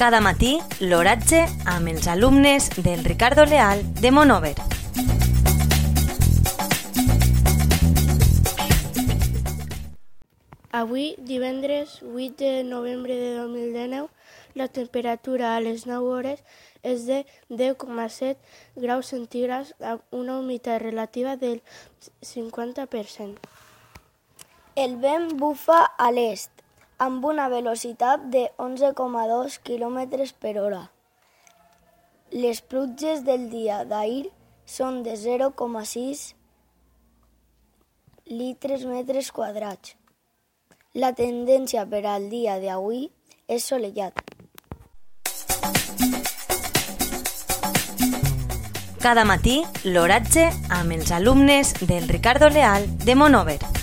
Cada matí, l'oratge amb els alumnes del Ricardo Leal de Monover. Avui, divendres 8 de novembre de 2019, la temperatura a les 9 hores és de 10,7 graus centígrads amb una humitat relativa del 50%. El vent bufa a l'est, amb una velocitat de 11,2 km per hora. Les pluges del dia d'ahir són de 0,6 litres metres quadrats. La tendència per al dia d'avui és solellat. Cada matí, l'oratge amb els alumnes del Ricardo Leal de Monover.